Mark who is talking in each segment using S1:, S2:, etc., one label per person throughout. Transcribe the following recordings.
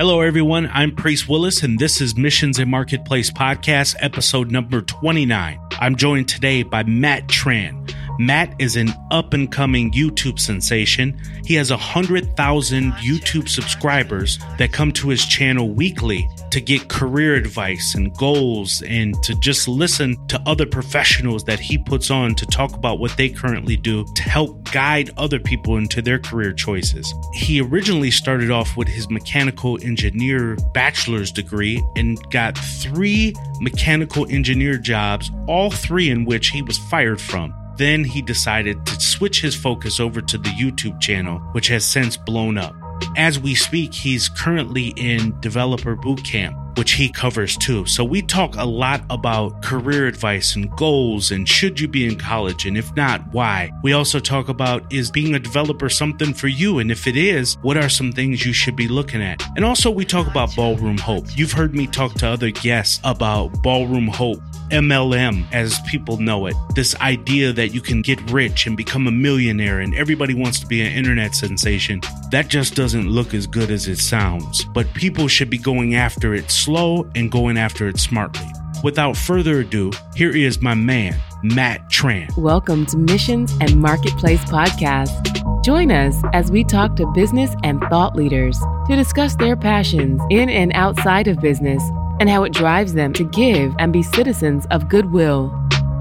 S1: Hello, everyone. I'm Priest Willis, and this is Missions and Marketplace Podcast, episode number 29. I'm joined today by Matt Tran. Matt is an up and coming YouTube sensation. He has 100,000 YouTube subscribers that come to his channel weekly to get career advice and goals and to just listen to other professionals that he puts on to talk about what they currently do to help guide other people into their career choices. He originally started off with his mechanical engineer bachelor's degree and got three mechanical engineer jobs, all three in which he was fired from. Then he decided to switch his focus over to the YouTube channel, which has since blown up. As we speak, he's currently in Developer Bootcamp, which he covers too. So we talk a lot about career advice and goals and should you be in college and if not, why. We also talk about is being a developer something for you and if it is, what are some things you should be looking at. And also we talk about Ballroom Hope. You've heard me talk to other guests about Ballroom Hope MLM, as people know it. This idea that you can get rich and become a millionaire and everybody wants to be an internet sensation. That just doesn't look as good as it sounds. But people should be going after it slow and going after it smartly. Without further ado, here is my man, Matt Tran.
S2: Welcome to Missions and Marketplace Podcast. Join us as we talk to business and thought leaders to discuss their passions in and outside of business and how it drives them to give and be citizens of goodwill.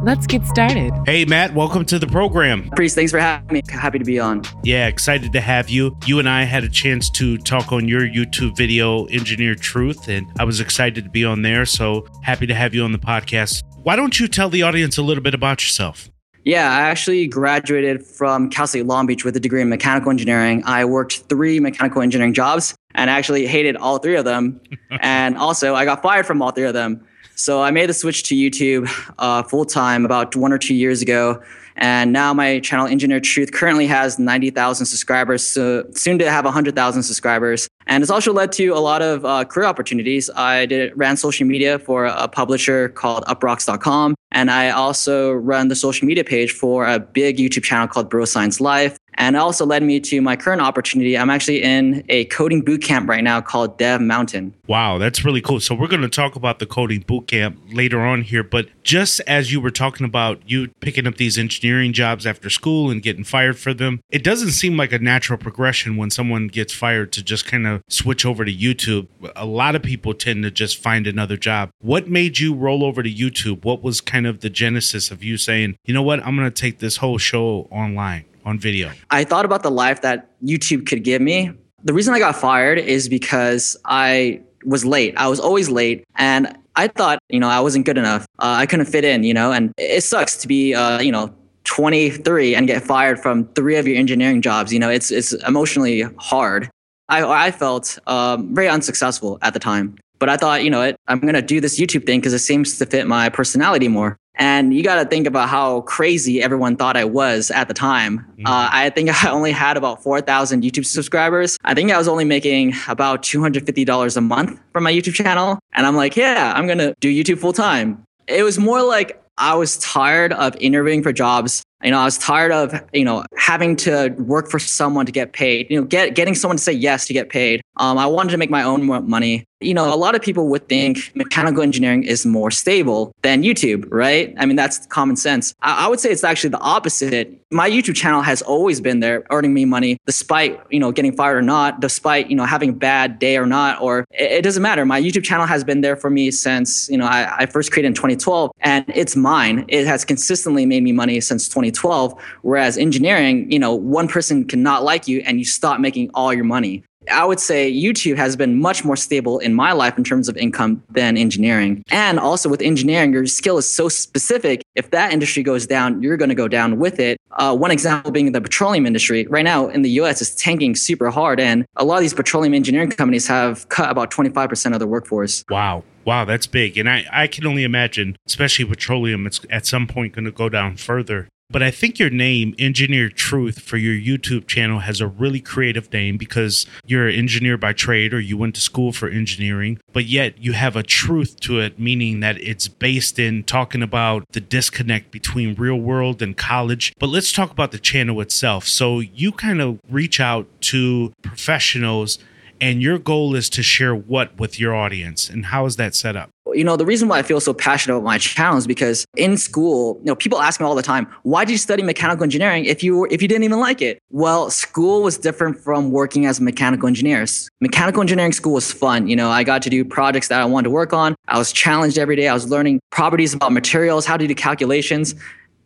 S2: Let's get started.
S1: Hey, Matt, welcome to the program.
S3: Priest, thanks for having me. Happy to be on.
S1: Yeah, excited to have you. You and I had a chance to talk on your YouTube video, Engineered Truth, and I was excited to be on there. So happy to have you on the podcast. Why don't you tell the audience a little bit about yourself?
S3: Yeah, I actually graduated from Cal State Long Beach with a degree in mechanical engineering. I worked three mechanical engineering jobs and actually hated all three of them. and also, I got fired from all three of them. So I made the switch to YouTube uh, full time about one or two years ago. And now my channel, Engineered Truth, currently has 90,000 subscribers, so soon to have 100,000 subscribers. And it's also led to a lot of uh, career opportunities. I did ran social media for a publisher called uprocks.com. And I also run the social media page for a big YouTube channel called Bro Science Life. And it also led me to my current opportunity. I'm actually in a coding bootcamp right now called Dev Mountain.
S1: Wow, that's really cool. So we're going to talk about the coding bootcamp later on here. But just as you were talking about you picking up these engineering jobs after school and getting fired for them, it doesn't seem like a natural progression when someone gets fired to just kind of switch over to YouTube. A lot of people tend to just find another job. What made you roll over to YouTube? What was kind of the genesis of you saying, you know what, I'm going to take this whole show online? On video?
S3: I thought about the life that YouTube could give me. The reason I got fired is because I was late. I was always late. And I thought, you know, I wasn't good enough. Uh, I couldn't fit in, you know, and it sucks to be, uh, you know, 23 and get fired from three of your engineering jobs. You know, it's, it's emotionally hard. I, I felt um, very unsuccessful at the time. But I thought, you know, it, I'm going to do this YouTube thing because it seems to fit my personality more. And you got to think about how crazy everyone thought I was at the time. Mm-hmm. Uh, I think I only had about 4,000 YouTube subscribers. I think I was only making about $250 a month from my YouTube channel. And I'm like, yeah, I'm going to do YouTube full time. It was more like I was tired of interviewing for jobs you know, I was tired of, you know, having to work for someone to get paid, you know, get, getting someone to say yes to get paid. Um, I wanted to make my own money. You know, a lot of people would think mechanical engineering is more stable than YouTube, right? I mean, that's common sense. I, I would say it's actually the opposite. My YouTube channel has always been there earning me money despite, you know, getting fired or not, despite, you know, having a bad day or not, or it, it doesn't matter. My YouTube channel has been there for me since, you know, I, I first created in 2012 and it's mine. It has consistently made me money since 2012. 2012. Whereas engineering, you know, one person cannot like you and you stop making all your money. I would say YouTube has been much more stable in my life in terms of income than engineering. And also with engineering, your skill is so specific. If that industry goes down, you're going to go down with it. Uh, one example being the petroleum industry. Right now in the US, it's tanking super hard. And a lot of these petroleum engineering companies have cut about 25% of their workforce.
S1: Wow. Wow, that's big. And I, I can only imagine, especially petroleum, it's at some point going to go down further. But I think your name, Engineered Truth, for your YouTube channel has a really creative name because you're an engineer by trade or you went to school for engineering, but yet you have a truth to it, meaning that it's based in talking about the disconnect between real world and college. But let's talk about the channel itself. So you kind of reach out to professionals and your goal is to share what with your audience and how is that set up
S3: you know the reason why i feel so passionate about my channel is because in school you know people ask me all the time why did you study mechanical engineering if you if you didn't even like it? Well school was different from working as mechanical engineers mechanical engineering school was fun you know i got to do projects that i wanted to work on. I was challenged every day. I was learning properties about materials how to do calculations.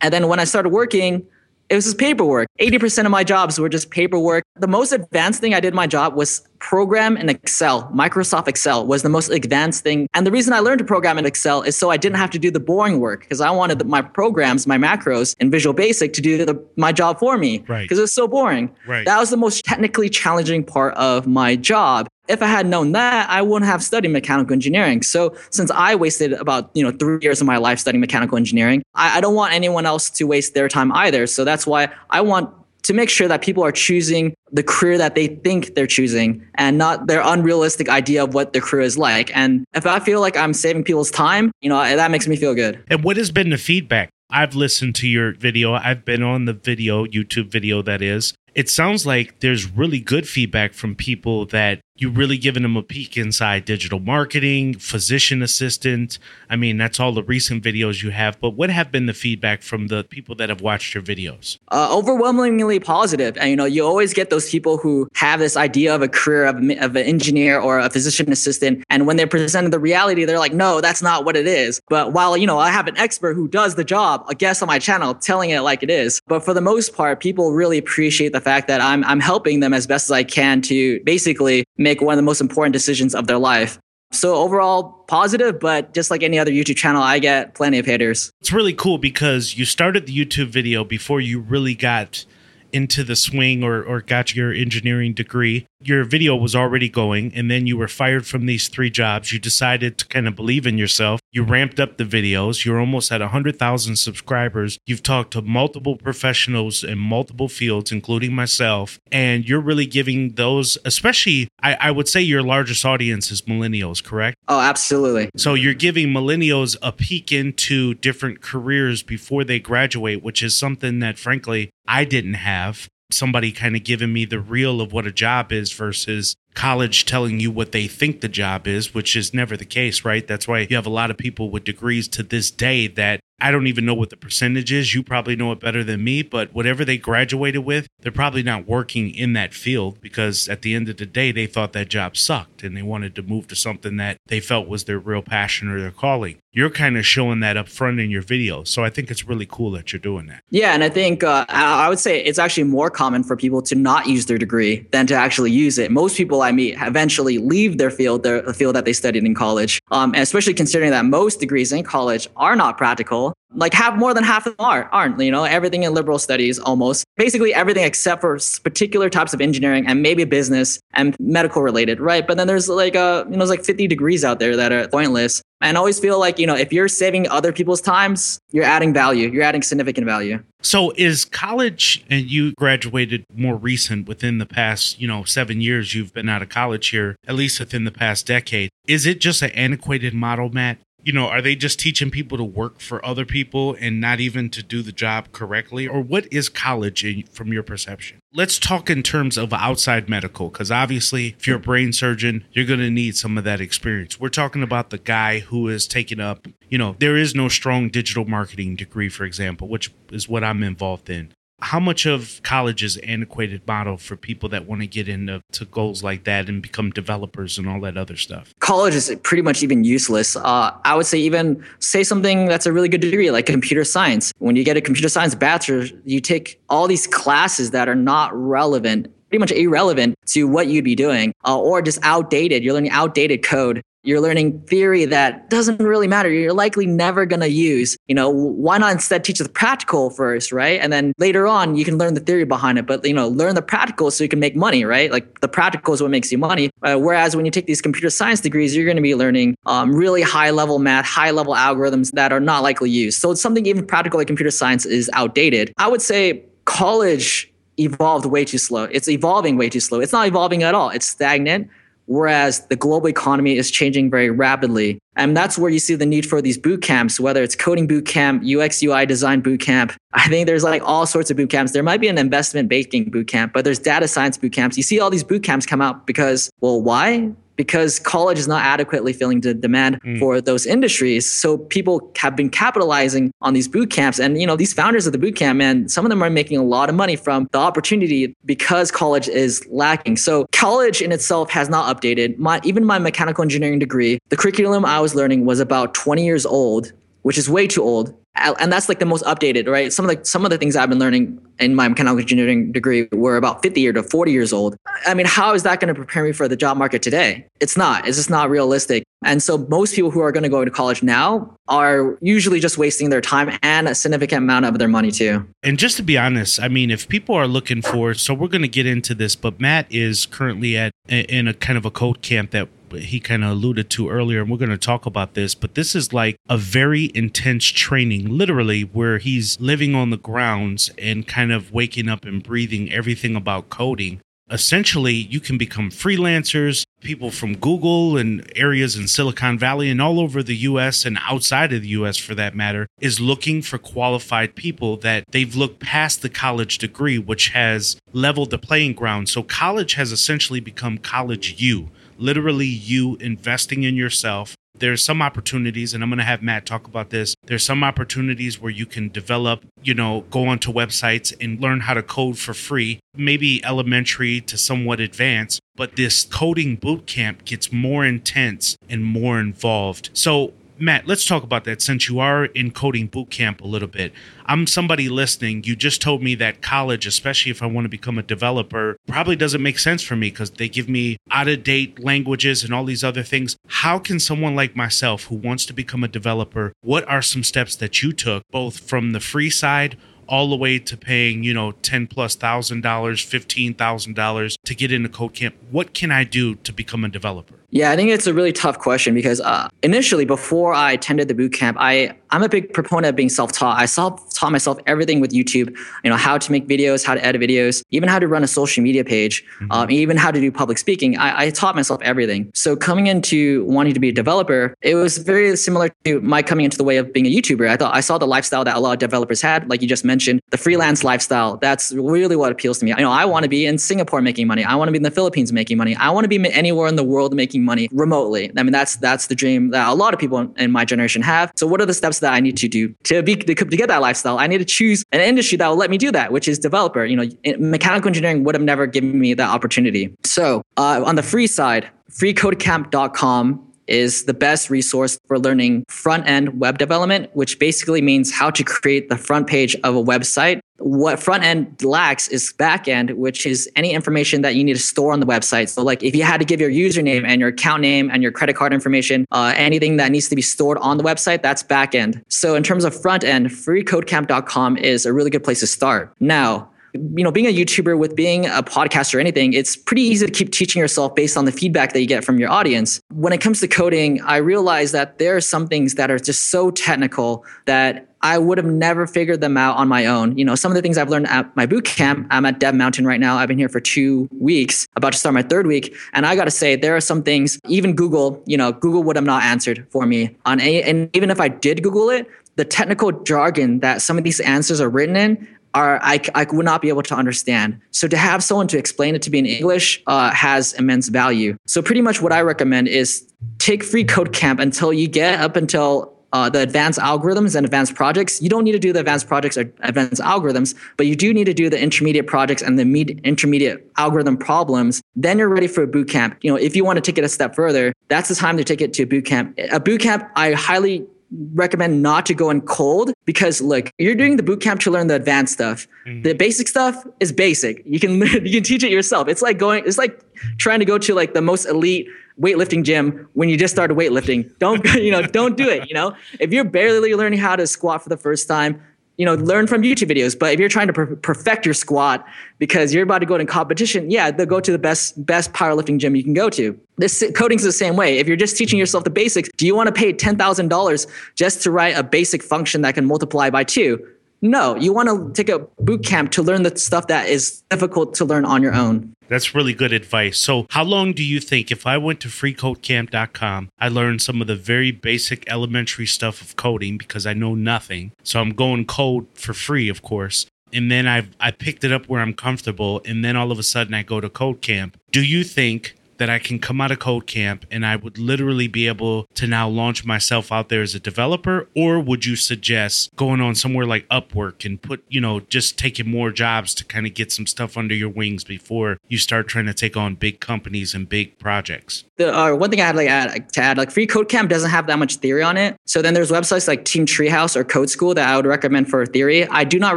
S3: And then when i started working it was just paperwork. 80% of my jobs were just paperwork. The most advanced thing I did my job was program in Excel. Microsoft Excel was the most advanced thing. And the reason I learned to program in Excel is so I didn't have to do the boring work because I wanted the, my programs, my macros in Visual Basic to do the, my job for me.
S1: Right.
S3: Because it was so boring.
S1: Right.
S3: That was the most technically challenging part of my job if I had known that, I wouldn't have studied mechanical engineering. So since I wasted about you know three years of my life studying mechanical engineering, I, I don't want anyone else to waste their time either. So that's why I want to make sure that people are choosing the career that they think they're choosing and not their unrealistic idea of what the career is like. And if I feel like I'm saving people's time, you know, that makes me feel good.
S1: And what has been the feedback? I've listened to your video. I've been on the video, YouTube video that is. It sounds like there's really good feedback from people that you really giving them a peek inside digital marketing, physician assistant. I mean, that's all the recent videos you have. But what have been the feedback from the people that have watched your videos?
S3: Uh, overwhelmingly positive. And you know, you always get those people who have this idea of a career of, of an engineer or a physician assistant, and when they're presented the reality, they're like, "No, that's not what it is." But while you know, I have an expert who does the job, a guest on my channel telling it like it is. But for the most part, people really appreciate the fact that I'm I'm helping them as best as I can to basically make one of the most important decisions of their life. So overall positive, but just like any other YouTube channel, I get plenty of haters.
S1: It's really cool because you started the YouTube video before you really got into the swing or, or got your engineering degree your video was already going and then you were fired from these three jobs you decided to kind of believe in yourself you ramped up the videos you're almost at 100000 subscribers you've talked to multiple professionals in multiple fields including myself and you're really giving those especially I, I would say your largest audience is millennials correct?
S3: Oh absolutely.
S1: So you're giving millennials a peek into different careers before they graduate which is something that frankly i didn't have somebody kind of giving me the real of what a job is versus college telling you what they think the job is, which is never the case, right? That's why you have a lot of people with degrees to this day that I don't even know what the percentage is. You probably know it better than me, but whatever they graduated with, they're probably not working in that field because at the end of the day, they thought that job sucked and they wanted to move to something that they felt was their real passion or their calling. You're kind of showing that up front in your video. So I think it's really cool that you're doing that.
S3: Yeah. And I think uh, I would say it's actually more common for people to not use their degree than to actually use it. Most people I meet eventually leave their field, their, the field that they studied in college. Um, and especially considering that most degrees in college are not practical like half more than half of them are aren't you know? Everything in liberal studies almost. Basically everything except for particular types of engineering and maybe business and medical related right? But then there's like a you know there's like 50 degrees out there that are pointless. And always feel like you know if you're saving other people's times you're adding value you're adding significant value.
S1: So is college and you graduated more recent within the past you know seven years you've been out of college here at least within the past decade is it just an antiquated model matt you know, are they just teaching people to work for other people and not even to do the job correctly? Or what is college in, from your perception? Let's talk in terms of outside medical, because obviously, if you're a brain surgeon, you're going to need some of that experience. We're talking about the guy who is taking up, you know, there is no strong digital marketing degree, for example, which is what I'm involved in how much of college is antiquated model for people that want to get into to goals like that and become developers and all that other stuff?
S3: College is pretty much even useless. Uh, I would say even say something that's a really good degree like computer science. When you get a computer science bachelor, you take all these classes that are not relevant pretty much irrelevant to what you'd be doing uh, or just outdated. You're learning outdated code you're learning theory that doesn't really matter. You're likely never going to use. You know, why not instead teach the practical first, right? And then later on, you can learn the theory behind it. But you know, learn the practical so you can make money, right? Like the practical is what makes you money. Uh, whereas when you take these computer science degrees, you're going to be learning um, really high level math, high level algorithms that are not likely used. So it's something even practical like computer science is outdated. I would say college evolved way too slow. It's evolving way too slow. It's not evolving at all. It's stagnant whereas the global economy is changing very rapidly. And that's where you see the need for these boot camps, whether it's coding boot camp, UX UI design boot camp. I think there's like all sorts of boot camps. There might be an investment banking boot camp, but there's data science boot camps. You see all these boot camps come out because, well, why? Because college is not adequately filling the demand mm. for those industries. So people have been capitalizing on these boot camps. And, you know, these founders of the boot camp, man, some of them are making a lot of money from the opportunity because college is lacking. So college in itself has not updated. My, even my mechanical engineering degree, the curriculum I was learning was about 20 years old, which is way too old and that's like the most updated, right? Some of the some of the things I've been learning in my mechanical engineering degree were about 50 or to 40 years old. I mean, how is that going to prepare me for the job market today? It's not. It's just not realistic. And so most people who are going to go to college now are usually just wasting their time and a significant amount of their money too.
S1: And just to be honest, I mean, if people are looking for, so we're going to get into this, but Matt is currently at in a kind of a code camp that he kind of alluded to earlier, and we're going to talk about this, but this is like a very intense training, literally, where he's living on the grounds and kind of waking up and breathing everything about coding. Essentially, you can become freelancers. People from Google and areas in Silicon Valley and all over the US and outside of the US for that matter is looking for qualified people that they've looked past the college degree, which has leveled the playing ground. So, college has essentially become college U literally you investing in yourself. There's some opportunities, and I'm going to have Matt talk about this. There's some opportunities where you can develop, you know, go onto websites and learn how to code for free, maybe elementary to somewhat advanced. But this coding boot camp gets more intense and more involved. So Matt, let's talk about that since you are in coding boot camp a little bit. I'm somebody listening. You just told me that college, especially if I want to become a developer, probably doesn't make sense for me because they give me out of date languages and all these other things. How can someone like myself who wants to become a developer, what are some steps that you took, both from the free side all the way to paying, you know, 10 plus thousand dollars, $15,000 to get into code camp. What can I do to become a developer?
S3: Yeah, I think it's a really tough question because uh, initially, before I attended the boot camp, I I'm a big proponent of being self-taught. I self-taught myself everything with YouTube. You know, how to make videos, how to edit videos, even how to run a social media page, mm-hmm. um, even how to do public speaking. I, I taught myself everything. So coming into wanting to be a developer, it was very similar to my coming into the way of being a YouTuber. I thought I saw the lifestyle that a lot of developers had, like you just mentioned, the freelance lifestyle. That's really what appeals to me. You know, I want to be in Singapore making money. I want to be in the Philippines making money. I want to be anywhere in the world making money remotely. I mean, that's that's the dream that a lot of people in my generation have. So, what are the steps that I need to do to be to, to get that lifestyle? I need to choose an industry that will let me do that, which is developer. You know, mechanical engineering would have never given me that opportunity. So, uh, on the free side, freecodecamp.com is the best resource for learning front end web development, which basically means how to create the front page of a website. What front end lacks is back end, which is any information that you need to store on the website. So, like if you had to give your username and your account name and your credit card information, uh, anything that needs to be stored on the website, that's back end. So, in terms of front end, freecodecamp.com is a really good place to start. Now, you know, being a YouTuber with being a podcast or anything, it's pretty easy to keep teaching yourself based on the feedback that you get from your audience. When it comes to coding, I realize that there are some things that are just so technical that I would have never figured them out on my own. You know, some of the things I've learned at my boot camp, I'm at Dev Mountain right now. I've been here for two weeks, about to start my third week. And I got to say, there are some things, even Google, you know, Google would have not answered for me on a, and even if I did Google it, the technical jargon that some of these answers are written in are I, I would not be able to understand. So to have someone to explain it to me in English uh, has immense value. So pretty much what I recommend is take free code camp until you get up until uh, the advanced algorithms and advanced projects. You don't need to do the advanced projects or advanced algorithms, but you do need to do the intermediate projects and the mid intermediate algorithm problems. Then you're ready for a boot camp. You know, if you want to take it a step further, that's the time to take it to a boot camp. A boot camp, I highly recommend not to go in cold because look, you're doing the boot camp to learn the advanced stuff. Mm-hmm. The basic stuff is basic. You can you can teach it yourself. It's like going it's like trying to go to like the most elite weightlifting gym when you just started weightlifting. Don't you know, don't do it, you know? If you're barely learning how to squat for the first time, you know, learn from YouTube videos. But if you're trying to per- perfect your squat because you're about to go to competition, yeah, they'll go to the best best powerlifting gym you can go to. This coding's the same way. If you're just teaching yourself the basics, do you want to pay ten thousand dollars just to write a basic function that can multiply by two? No, you want to take a boot camp to learn the stuff that is difficult to learn on your own.
S1: That's really good advice. So, how long do you think if I went to freecodecamp.com, I learned some of the very basic elementary stuff of coding because I know nothing. So, I'm going code for free, of course. And then I've I picked it up where I'm comfortable and then all of a sudden I go to code camp. Do you think that I can come out of code camp and I would literally be able to now launch myself out there as a developer? Or would you suggest going on somewhere like Upwork and put, you know, just taking more jobs to kind of get some stuff under your wings before you start trying to take on big companies and big projects?
S3: The uh, one thing I had like add, to add, like Free Code Camp doesn't have that much theory on it. So then there's websites like Team Treehouse or Code School that I would recommend for theory. I do not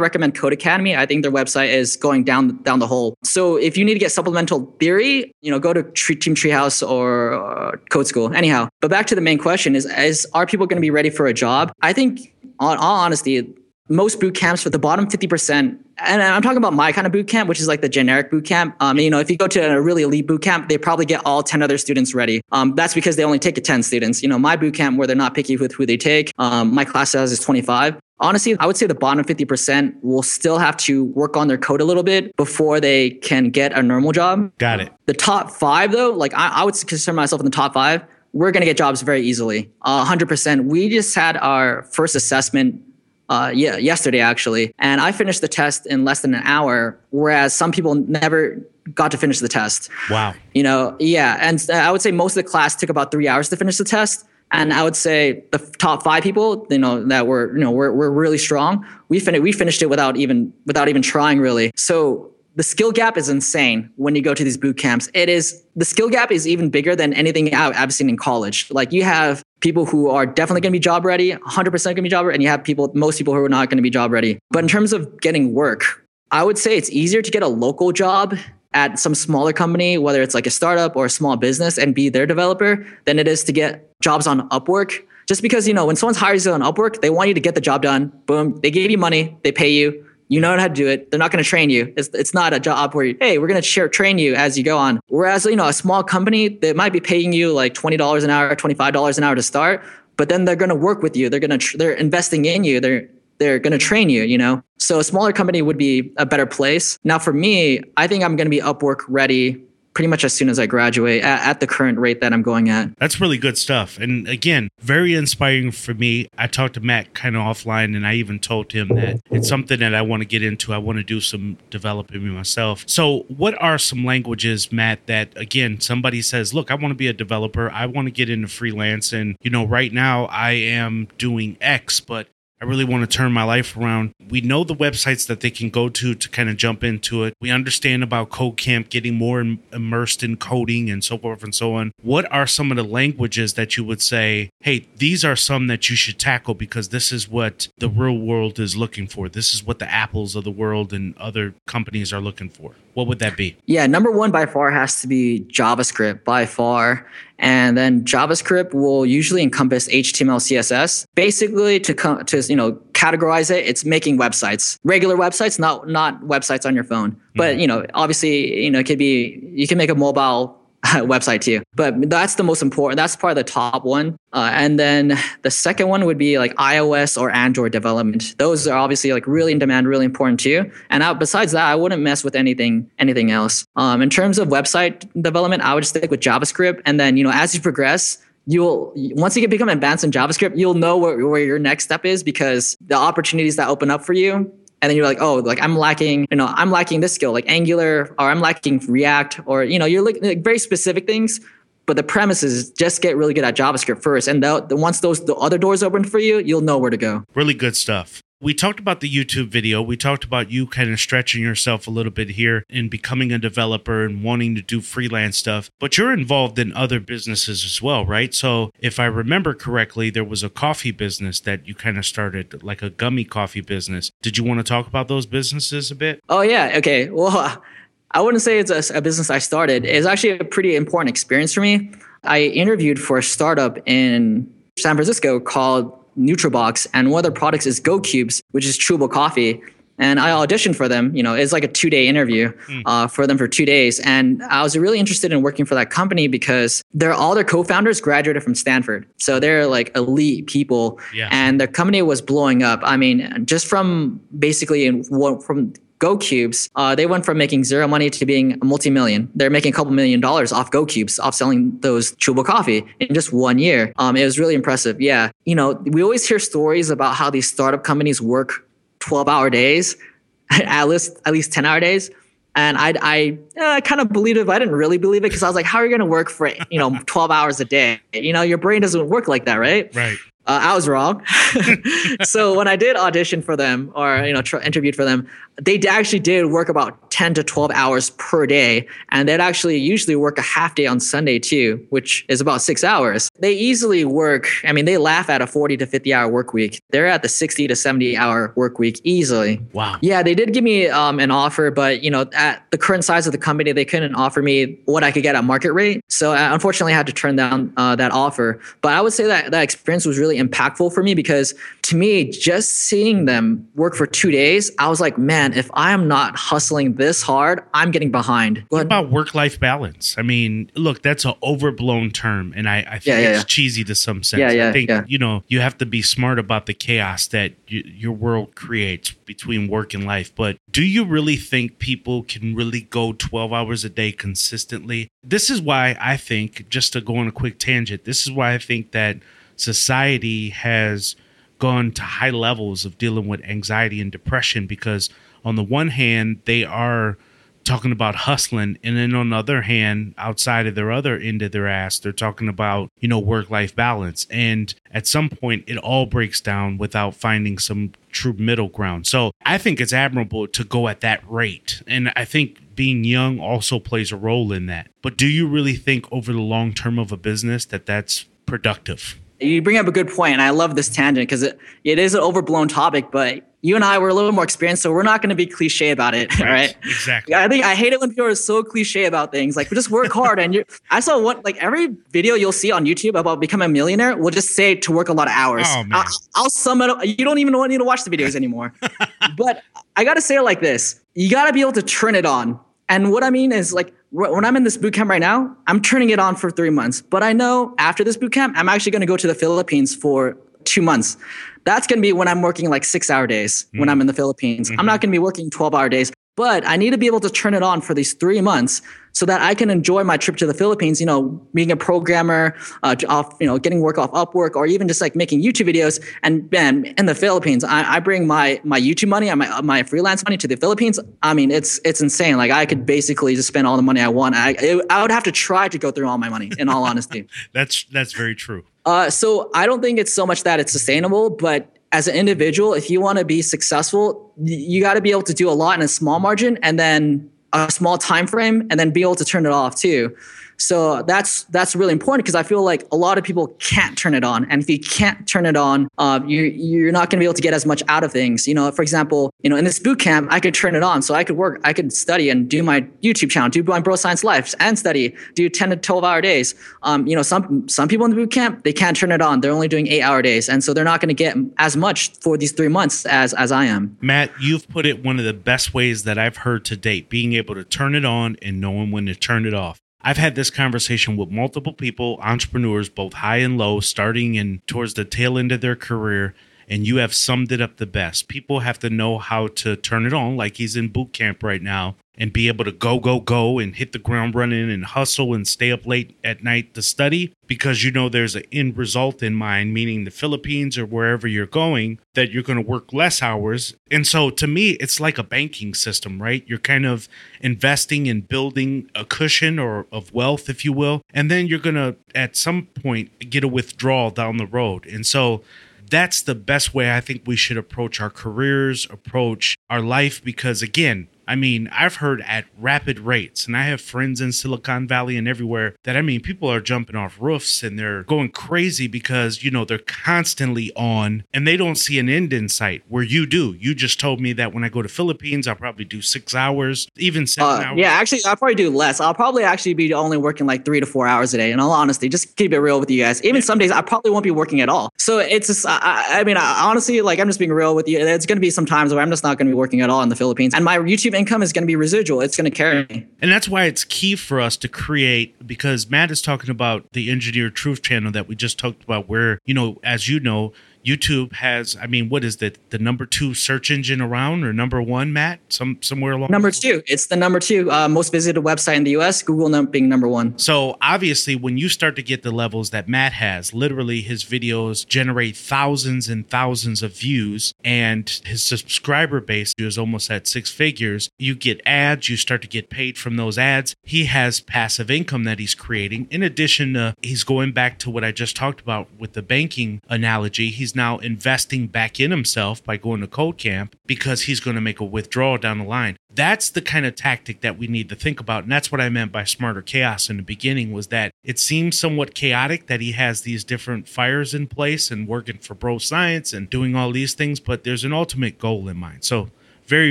S3: recommend Codecademy. I think their website is going down down the hole. So if you need to get supplemental theory, you know, go to Team Treehouse or, or Code School. Anyhow, but back to the main question: is is are people going to be ready for a job? I think, on all honesty, most boot camps for the bottom 50% and i'm talking about my kind of boot camp which is like the generic boot camp. Um, you know if you go to a really elite boot camp they probably get all 10 other students ready. Um, that's because they only take 10 students. You know my boot camp where they're not picky with who they take um, my class size is 25 honestly i would say the bottom 50% will still have to work on their code a little bit before they can get a normal job.
S1: Got it.
S3: The top five though like i, I would consider myself in the top five. We're going to get jobs very easily. Uh, 100% we just had our first assessment uh, yeah, yesterday actually, and I finished the test in less than an hour, whereas some people never got to finish the test.
S1: Wow.
S3: You know, yeah, and I would say most of the class took about three hours to finish the test, and I would say the top five people, you know, that were you know were, were really strong. We finished we finished it without even without even trying really. So the skill gap is insane when you go to these boot camps. It is the skill gap is even bigger than anything I've seen in college. Like you have people who are definitely going to be job ready, 100% going to be job ready, and you have people, most people who are not going to be job ready. But in terms of getting work, I would say it's easier to get a local job at some smaller company, whether it's like a startup or a small business, and be their developer than it is to get jobs on Upwork. Just because you know when someone hires you on Upwork, they want you to get the job done. Boom, they give you money, they pay you you know how to do it. They're not going to train you. It's, it's not a job where, you, hey, we're going to share, train you as you go on. Whereas, you know, a small company, that might be paying you like $20 an hour, $25 an hour to start, but then they're going to work with you. They're going to, tr- they're investing in you. They're, they're going to train you, you know? So a smaller company would be a better place. Now for me, I think I'm going to be Upwork ready pretty much as soon as I graduate at, at, the current rate that I'm going at.
S1: That's really good stuff. And again, very inspiring for me. I talked to Matt kind of offline and I even told him that it's something that I want to get into. I want to do some developing myself. So, what are some languages, Matt, that again, somebody says, look, I want to be a developer. I want to get into freelance. And, you know, right now I am doing X, but I really want to turn my life around. We know the websites that they can go to to kind of jump into it. We understand about Code Camp getting more immersed in coding and so forth and so on. What are some of the languages that you would say, hey, these are some that you should tackle because this is what the real world is looking for? This is what the Apples of the world and other companies are looking for. What would that be?
S3: Yeah, number one by far has to be JavaScript by far. And then JavaScript will usually encompass HTML, CSS. Basically, to come to you know categorize it, it's making websites, regular websites, not not websites on your phone. But mm-hmm. you know, obviously, you know, it could be you can make a mobile website too. But that's the most important. That's probably the top one. Uh, and then the second one would be like iOS or Android development. Those are obviously like really in demand, really important too. And I, besides that, I wouldn't mess with anything anything else. Um, in terms of website development, I would stick with JavaScript. And then you know as you progress, you'll once you get become advanced in JavaScript, you'll know where, where your next step is because the opportunities that open up for you and then you're like, oh, like I'm lacking, you know, I'm lacking this skill, like Angular, or I'm lacking React, or you know, you're like, like very specific things. But the premise is just get really good at JavaScript first, and the, the, once those the other doors open for you, you'll know where to go.
S1: Really good stuff. We talked about the YouTube video. We talked about you kind of stretching yourself a little bit here and becoming a developer and wanting to do freelance stuff. But you're involved in other businesses as well, right? So, if I remember correctly, there was a coffee business that you kind of started, like a gummy coffee business. Did you want to talk about those businesses a bit?
S3: Oh, yeah. Okay. Well, I wouldn't say it's a, a business I started. It's actually a pretty important experience for me. I interviewed for a startup in San Francisco called Nootrobox, and one of their products is Go Cubes, which is chewable coffee. And I auditioned for them. You know, it's like a two day interview mm. uh, for them for two days. And I was really interested in working for that company because they're all their co-founders graduated from Stanford, so they're like elite people. Yeah. And their company was blowing up. I mean, just from basically in, from Go Cubes, uh, they went from making zero money to being a multi-million. They're making a couple million dollars off Go Cubes, off selling those chewable coffee in just one year. Um, it was really impressive. Yeah, you know, we always hear stories about how these startup companies work 12-hour days, at least at least 10-hour days. And I, I, I kind of believed it, but I didn't really believe it because I was like, how are you going to work for, you know, 12 hours a day? You know, your brain doesn't work like that, right?
S1: Right.
S3: Uh, I was wrong. so when I did audition for them or you know tr- interviewed for them, they actually did work about 10 to 12 hours per day, and they'd actually usually work a half day on Sunday too, which is about six hours. They easily work. I mean, they laugh at a 40 to 50 hour work week. They're at the 60 to 70 hour work week easily.
S1: Wow.
S3: Yeah, they did give me um, an offer, but you know, at the current size of the company, they couldn't offer me what I could get at market rate. So I unfortunately had to turn down uh, that offer. But I would say that that experience was really impactful for me because to me, just seeing them work for two days, I was like, man, if I am not hustling this hard, I'm getting behind.
S1: What about work life balance? I mean, look, that's an overblown term, and I, I think
S3: Yeah, yeah,
S1: it's
S3: yeah.
S1: cheesy to some sense.
S3: Yeah, yeah,
S1: I think, you know, you have to be smart about the chaos that y- your world creates between work and life. But do you really think people can really go 12 hours a day consistently? This is why I think, just to go on a quick tangent, this is why I think that society has gone to high levels of dealing with anxiety and depression because on the one hand they are talking about hustling and then on the other hand outside of their other end of their ass they're talking about you know work life balance. And at some point it all breaks down without finding some true middle ground. So i think it's admirable to go at that rate. And i think being young also plays a role in that. But do you really think over the long term of a business that that's productive
S3: You bring up a good point, and I love this tangent because it, it is an overblown topic, but you and I were a little more experienced, so we're not going to be cliche about it, right?
S1: exactly
S3: I think I hate it when people are so cliche about things. Like, just work hard, and you. I saw one like every video you'll see on YouTube about becoming a millionaire will just say to work a lot of hours.
S1: Oh, man.
S3: I'll, I'll sum it up. You don't even need to watch the videos anymore. but I got to say it like this: you got to be able to turn it on. And what I mean is like when I'm in this boot camp right now, I'm turning it on for three months. But I know after this boot camp, I'm actually going to go to the Philippines for two months. That's going to be when I'm working like six hour days when mm. I'm in the Philippines. I'm not mm-hmm. going to be working 12 hour days, but I need to be able to turn it on for these three months so that I can enjoy my trip to the Philippines, you know, being a programmer, uh, off, you know, getting work off Upwork or even just like making YouTube videos. And man, in the Philippines, I, I bring my, my YouTube money and my, my freelance money to the Philippines. I mean, it's, it's insane. Like I could basically just spend all the money I want. I, it, I would have to try to go through all my money in all honesty.
S1: that's that's very true
S3: Uh, so I don't think it's so much that it's sustainable, but as an individual, if you want to be successful, you got to be able to do a lot in a small margin and then a small time frame, and then be able to turn it off too. So that's that's really important because I feel like a lot of people can't turn it on, and if you can't turn it on, uh, you you're not going to be able to get as much out of things. You know, for example, you know, in this boot camp, I could turn it on, so I could work, I could study and do my YouTube channel, do my Bro Science Life, and study, do ten to twelve hour days. Um, you know, some some people in the boot camp they can't turn it on; they're only doing eight hour days, and so they're not going to get as much for these three months as as I am.
S1: Matt, you've put it one of the best ways that I've heard to date, being able to turn it on and knowing when to turn it off. I've had this conversation with multiple people, entrepreneurs, both high and low, starting and towards the tail end of their career, and you have summed it up the best. People have to know how to turn it on, like he's in boot camp right now, and be able to go, go, go and hit the ground running and hustle and stay up late at night to study because you know there's an end result in mind, meaning the Philippines or wherever you're going, that you're going to work less hours. And so to me, it's like a banking system, right? You're kind of investing and building a cushion or of wealth, if you will. And then you're going to, at some point, get a withdrawal down the road. And so that's the best way I think we should approach our careers, approach our life, because again, I mean, I've heard at rapid rates, and I have friends in Silicon Valley and everywhere that I mean, people are jumping off roofs and they're going crazy because, you know, they're constantly on and they don't see an end in sight where you do. You just told me that when I go to Philippines, I'll probably do six hours, even seven
S3: Uh,
S1: hours.
S3: yeah, actually, I'll probably do less. I'll probably actually be only working like three to four hours a day. In all honesty, just keep it real with you guys. Even some days, I probably won't be working at all. So it's just, I, I I mean, I, honestly, like I'm just being real with you. It's going to be some times where I'm just not going to be working at all in the Philippines, and my YouTube income is going to be residual. It's going to carry me.
S1: And that's why it's key for us to create because Matt is talking about the Engineered Truth channel that we just talked about, where, you know, as you know, YouTube has, I mean, what is the the number two search engine around or number one, Matt? Some somewhere along
S3: number two. It's the number two uh, most visited website in the U.S. Google num- being number one.
S1: So obviously, when you start to get the levels that Matt has, literally his videos generate thousands and thousands of views, and his subscriber base is almost at six figures. You get ads, you start to get paid from those ads. He has passive income that he's creating. In addition to, he's going back to what I just talked about with the banking analogy. He's now investing back in himself by going to Code Camp because he's going to make a withdrawal down the line. That's the kind of tactic that we need to think about. And that's what I meant by smarter chaos in the beginning was that it seems somewhat chaotic that he has these different fires in place and working for bro science and doing all these things, but there's an ultimate goal in mind. So very,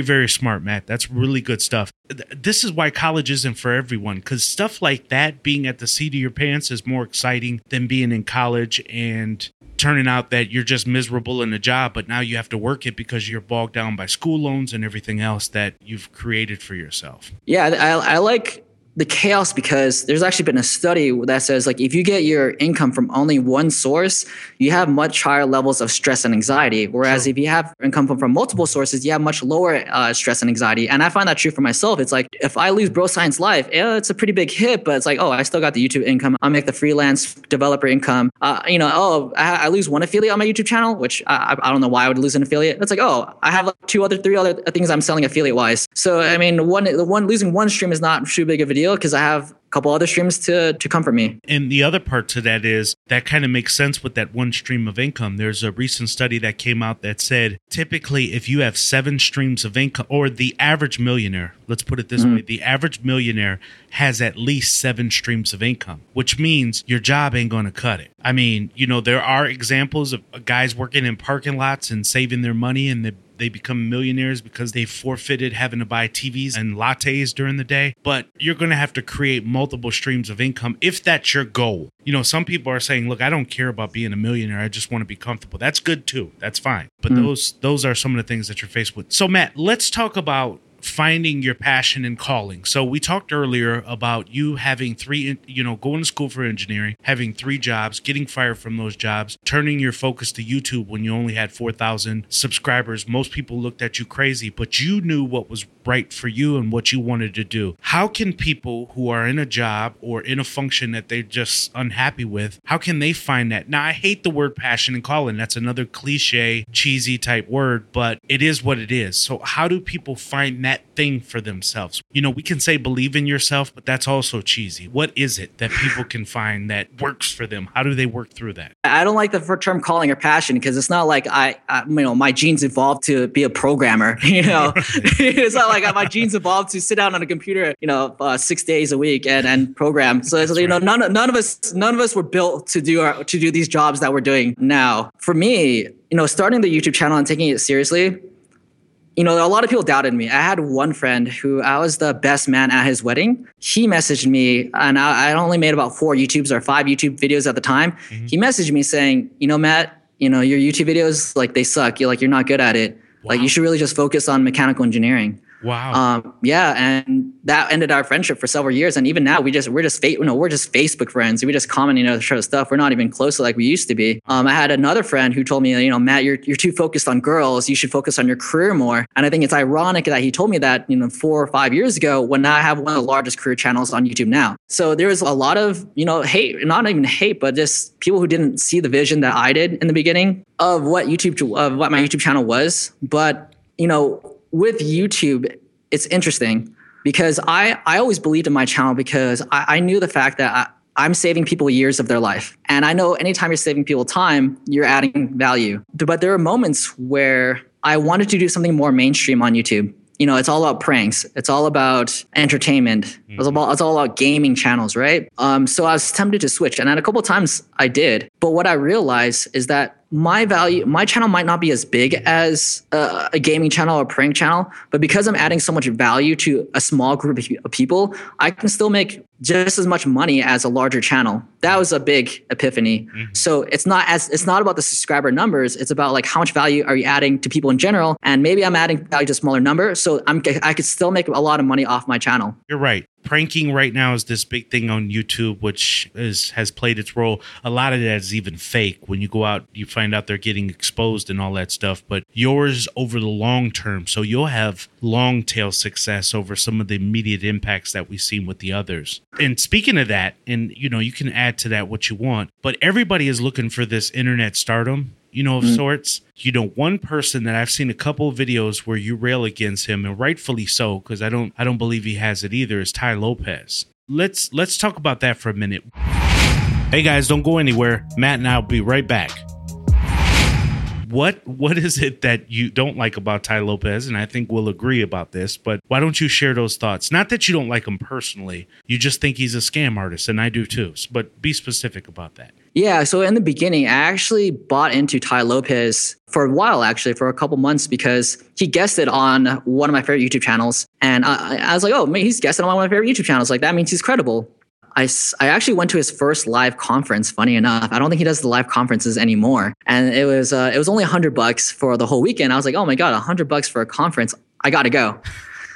S1: very smart, Matt. That's really good stuff. This is why college isn't for everyone because stuff like that, being at the seat of your pants, is more exciting than being in college and turning out that you're just miserable in a job, but now you have to work it because you're bogged down by school loans and everything else that you've created for yourself.
S3: Yeah, I, I like the chaos because there's actually been a study that says like if you get your income from only one source you have much higher levels of stress and anxiety. Whereas if you have income from, from multiple sources you have much lower uh, stress and anxiety. And i find that true for myself. It's like if i lose bro science life yeah, it's a pretty big hit but it's like oh i still got the youtube income. I make the freelance developer income. Uh, you know oh I, I, lose one affiliate on my youtube channel which I, I don't know why i would lose an affiliate. It's like oh i have like two other three other things i'm selling affiliate wise so i mean one the one losing one stream is not too big of a deal deal because I have a couple other streams to to comfort me.
S1: And the other part to that is that kind of makes sense with that one stream of income. There's a recent study that came out that said typically if you have seven streams of income or the average millionaire, let's put it this mm-hmm. way, the average millionaire has at least seven streams of income, which means your job ain't going to cut it. I mean, you know, there are examples of guys working in parking lots and saving their money and the they become millionaires because they forfeited having to buy TVs and lattes during the day. But you're going to have to create multiple streams of income if that's your goal. You know, some people are saying, "Look, I don't care about being a millionaire. I just want to be comfortable." That's good too. That's fine. But mm. those those are some of the things that you're faced with. So, Matt, let's talk about finding your passion and calling. So we talked earlier about you having three, you know, going to school for engineering, having three jobs, getting fired from those jobs, turning your focus to YouTube when you only had 4,000 subscribers. Most people looked at you crazy, but you knew what was right for you and what you wanted to do. How can people who are in a job or in a function that they're just unhappy with, how can they find that? Now, I hate the word passion and calling. That's another cliche, cheesy type word, but it is what it is. So how do people find that thing for themselves. You know, we can say believe in yourself, but that's also cheesy. What is it that people can find that works for them? How do they work through that?
S3: I don't like the term calling or passion because it's not like I, I, you know, my genes evolved to be a programmer. You know, it's not like my genes evolved to sit down on a computer, you know, uh, six days a week and and program. So it's, you know, none none of us none of us were built to do our to do these jobs that we're doing now. For me, you know, starting the YouTube channel and taking it seriously you know, a lot of people doubted me. I had one friend who I was the best man at his wedding. He messaged me, and I, I only made about four YouTubes or five YouTube videos at the time. Mm-hmm. He messaged me saying, you know, Matt, you know, your YouTube videos, like they suck. You're like, you're not good at it. Wow. Like you should really just focus on mechanical engineering.
S1: Wow.
S3: Um, yeah, and that ended our friendship for several years. And even now, we just we're just you know we're just Facebook friends. We just comment you know show stuff. We're not even close like we used to be. Um, I had another friend who told me, you know, Matt, you're you're too focused on girls. You should focus on your career more. And I think it's ironic that he told me that you know four or five years ago when I have one of the largest career channels on YouTube now. So there was a lot of you know hate, not even hate, but just people who didn't see the vision that I did in the beginning of what YouTube of what my YouTube channel was. But you know with YouTube, it's interesting because I, I always believed in my channel because I, I knew the fact that I, I'm saving people years of their life. And I know anytime you're saving people time, you're adding value. But there are moments where I wanted to do something more mainstream on YouTube you know, it's all about pranks. It's all about entertainment. Mm-hmm. It's, all, it's all about gaming channels, right? Um, so I was tempted to switch, and then a couple times I did. But what I realized is that my value, my channel might not be as big as a, a, gaming channel or prank channel, but because I'm adding so much value to a small group of people, I can still make just as much money as a larger channel. That was a big epiphany. Mm-hmm. So it's not as it's not about the subscriber numbers. It's about like how much value are you adding to people in general, and maybe I'm adding value to a smaller number, so I'm I could still make a lot of money off my channel.
S1: You're right. pranking right now is this big thing on YouTube, which is has played its role. A lot of that is even fake. When you go out, you find out they're getting exposed and all that stuff. But yours over the long term, so you'll have long tail success over some of the immediate impacts that we've seen with the others. And speaking of that, and you know, you can add to that what you want, but everybody is looking for this internet stardom you know, of mm-hmm. sorts. You know, one person that I've seen a couple of videos where you rail against him, and rightfully so, because I don't I don't believe he has it either, is Tai Lopez. Let's let's talk about that for a minute. Hey guys, don't go anywhere. Matt and I'll be right back what what is it that you don't like about Tai Lopez? And I think we'll agree about this, but why don't you share those thoughts? Not that you don't like him personally, you just think he's a scam artist, and I do too. But be specific about that.
S3: Yeah, so in the beginning, I actually bought into Tai Lopez for a while, actually, for a couple months, because he guested on one of my favorite YouTube channels. And I, I was like, oh, man, he's guested on one of my favorite YouTube channels. Like, that means he's credible. I, I actually went to his first live conference. Funny enough, I don't think he does the live conferences anymore. And it was uh, it was only hundred bucks for the whole weekend. I was like, oh my god, hundred bucks for a conference. I got to go.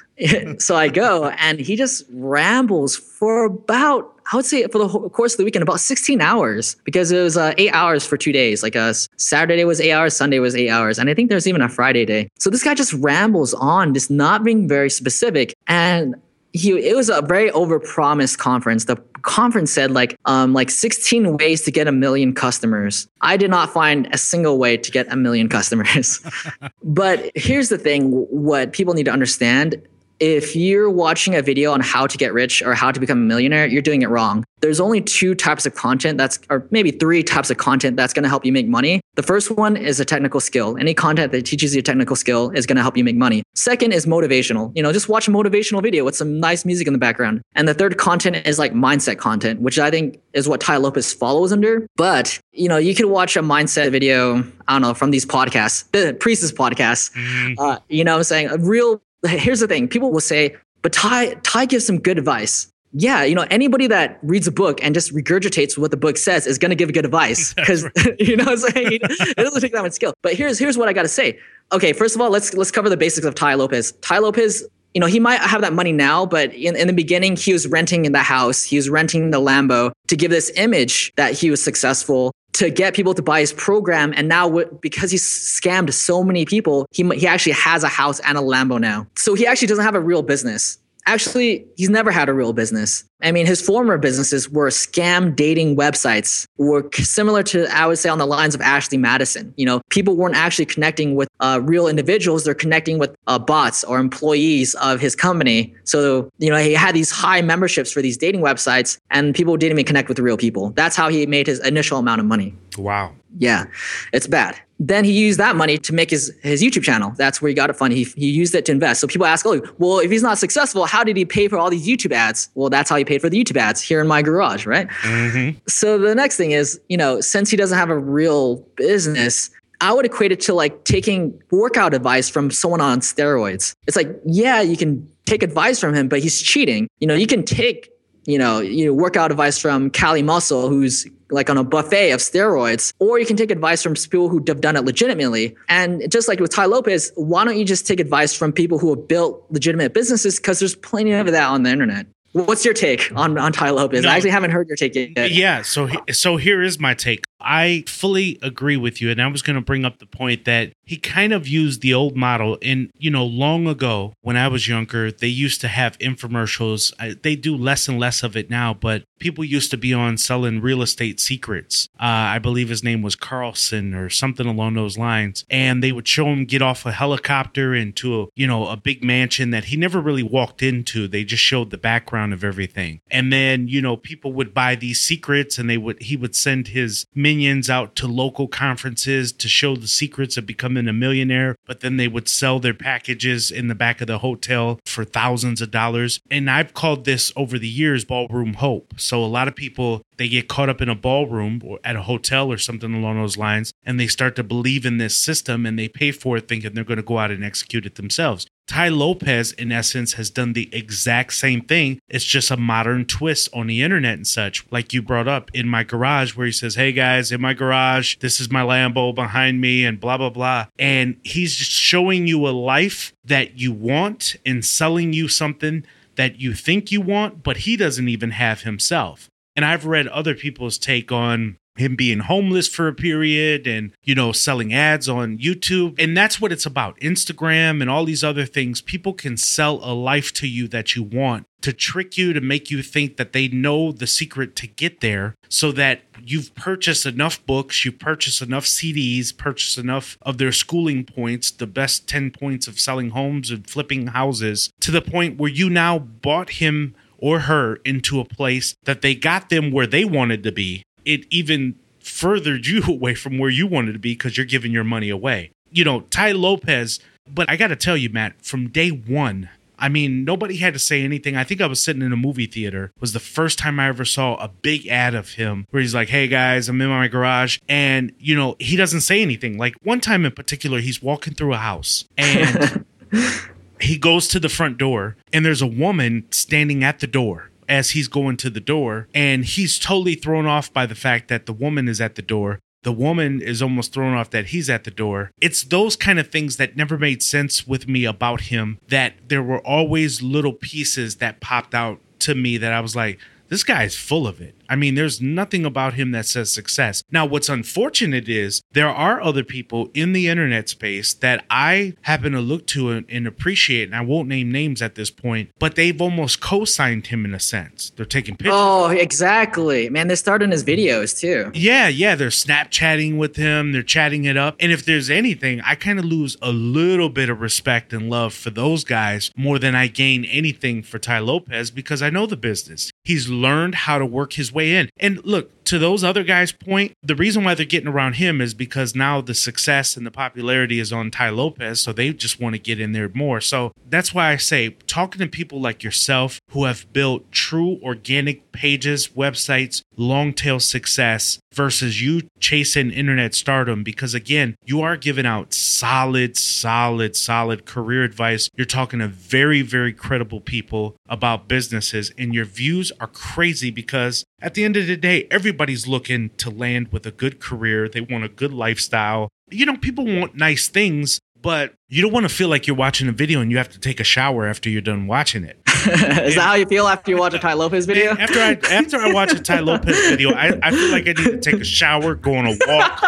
S3: so I go, and he just rambles for about I would say for the whole course of the weekend about 16 hours because it was uh, eight hours for two days. Like a uh, Saturday was eight hours, Sunday was eight hours, and I think there's even a Friday day. So this guy just rambles on, just not being very specific. And he it was a very overpromised conference. The conference said like um like 16 ways to get a million customers. I did not find a single way to get a million customers. but here's the thing what people need to understand if you're watching a video on how to get rich or how to become a millionaire, you're doing it wrong. There's only two types of content that's, or maybe three types of content that's going to help you make money. The first one is a technical skill. Any content that teaches you a technical skill is going to help you make money. Second is motivational. You know, just watch a motivational video with some nice music in the background. And the third content is like mindset content, which I think is what Tai Lopez follows under. But, you know, you could watch a mindset video, I don't know, from these podcasts, the Priest's podcast. Mm-hmm. Uh, you know I'm saying? A real here's the thing people will say, but Tai, Tai gives some good advice. Yeah, you know, anybody that reads a book and just regurgitates what the book says is going to give good advice because right. you know what I'm saying. it doesn't take that much skill. But here's here's what I got to say. Okay, first of all, let's let's cover the basics of Tai Lopez. Tai Lopez you know, he might have that money now, but in, in the beginning, he was renting in the house. He was renting the Lambo to give this image that he was successful to get people to buy his program. And now, because he's scammed so many people, he, he actually has a house and a Lambo now. So he actually doesn't have a real business actually he's never had a real business. I mean his former businesses were scam dating websites were similar to i would say on the lines of ashley madison. You know people weren't actually connecting with uh, real individuals. They're connecting with uh, bots or employees of his company. So you know he had these high memberships for these dating websites and people didn't even connect with real people. That's how he made his initial amount of money.
S1: Wow.
S3: Yeah. It's bad then he used that money to make his, his YouTube channel. That's where he got it from. He, he used it to invest. So people ask, oh, well, if he's not successful, how did he pay for all these YouTube ads? Well, that's how he paid for the YouTube ads here in my garage, right? Mm-hmm. So the next thing is, you know, since he doesn't have a real business, I would equate it to like taking workout advice from someone on steroids. It's like, yeah, you can take advice from him, but he's cheating. You know, you can take you know, you know, workout advice from Cali Muscle, who's like on a buffet of steroids, or you can take advice from people who have done it legitimately. And just like with Tai Lopez, why don't you just take advice from people who have built legitimate businesses? Because there's plenty of that on the internet. What's your take on on Tai Lopez? No, I actually haven't heard your take yet.
S1: Yeah, so so here is my take. I fully agree with you. And I was going to bring up the point that he kind of used the old model. And, you know, long ago when I was younger, they used to have infomercials. They do less and less of it now, but people used to be on selling real estate secrets. Uh, I believe his name was Carlson or something along those lines. And they would show him get off a helicopter into a, you know, a big mansion that he never really walked into. They just showed the background of everything. And then, you know, people would buy these secrets and they would, he would send his minions out to local conferences to show the secrets of becoming a millionaire, but then they would sell their packages in the back of the hotel for thousands of dollars. And I've called this over the years ballroom hope. So a lot of people they get caught up in a ballroom or at a hotel or something along those lines and they start to believe in this system and they pay for it thinking they're going to go out and execute it themselves. Tai Lopez, in essence, has done the exact same thing. It's just a modern twist on the internet and such, like you brought up in my garage, where he says, Hey guys, in my garage, this is my Lambo behind me, and blah, blah, blah. And he's just showing you a life that you want and selling you something that you think you want, but he doesn't even have himself. And I've read other people's take on him being homeless for a period and you know selling ads on YouTube. And that's what it's about Instagram and all these other things. People can sell a life to you that you want to trick you to make you think that they know the secret to get there so that you've purchased enough books you've purchased enough CDs purchased enough of their schooling points the best 10 points of selling homes and flipping houses to the point where you now bought him or her into a place that they got them where they wanted to be it even furthered you away from where you wanted to be because you're giving your money away. You know, Tai Lopez, but I got to tell you, Matt, from day one, I mean, nobody had to say anything. I think I was sitting in a movie theater. It was the first time I ever saw a big ad of him where he's like, "Hey guys, I'm in my garage," and you know, he doesn't say anything. Like one time in particular, he's walking through a house and he goes to the front door, and there's a woman standing at the door as he's going to the door. And he's totally thrown off by the fact that the woman is at the door. The woman is almost thrown off that he's at the door. It's those kind of things that never made sense with me about him, that there were always little pieces that popped out to me that I was like, this guy is full of it. I mean, there's nothing about him that says success. Now, what's unfortunate is there are other people in the internet space that I happen to look to and, and appreciate, and I won't name names at this point, but they've almost co signed him in a sense. They're taking pictures.
S3: Oh, exactly. Man, they started in his videos too.
S1: Yeah, yeah. They're Snapchatting with him, they're chatting it up. And if there's anything, I kind of lose a little bit of respect and love for those guys more than I gain anything for Tai Lopez because I know the business. He's learned how to work his way in. And look, to those other guys' point, the reason why they're getting around him is because now the success and the popularity is on Tai Lopez, so they just want to get in there more. So that's why I say talking to people like yourself who have built true organic pages, websites, long tail success versus you chasing internet stardom because again, you are giving out solid, solid, solid career advice. You're talking to very, very credible people about businesses and your views are crazy because at the end of the day, everybody's looking to land with a good career. They want a good lifestyle. You know, people want nice things, but you don't want to feel like you're watching a video and you have to take a shower after you're done watching it.
S3: Is that how you feel after you watch a Tai Lopez video?
S1: After I after I watch a Tai Lopez video, I, I feel like I need to take a shower, go on a walk.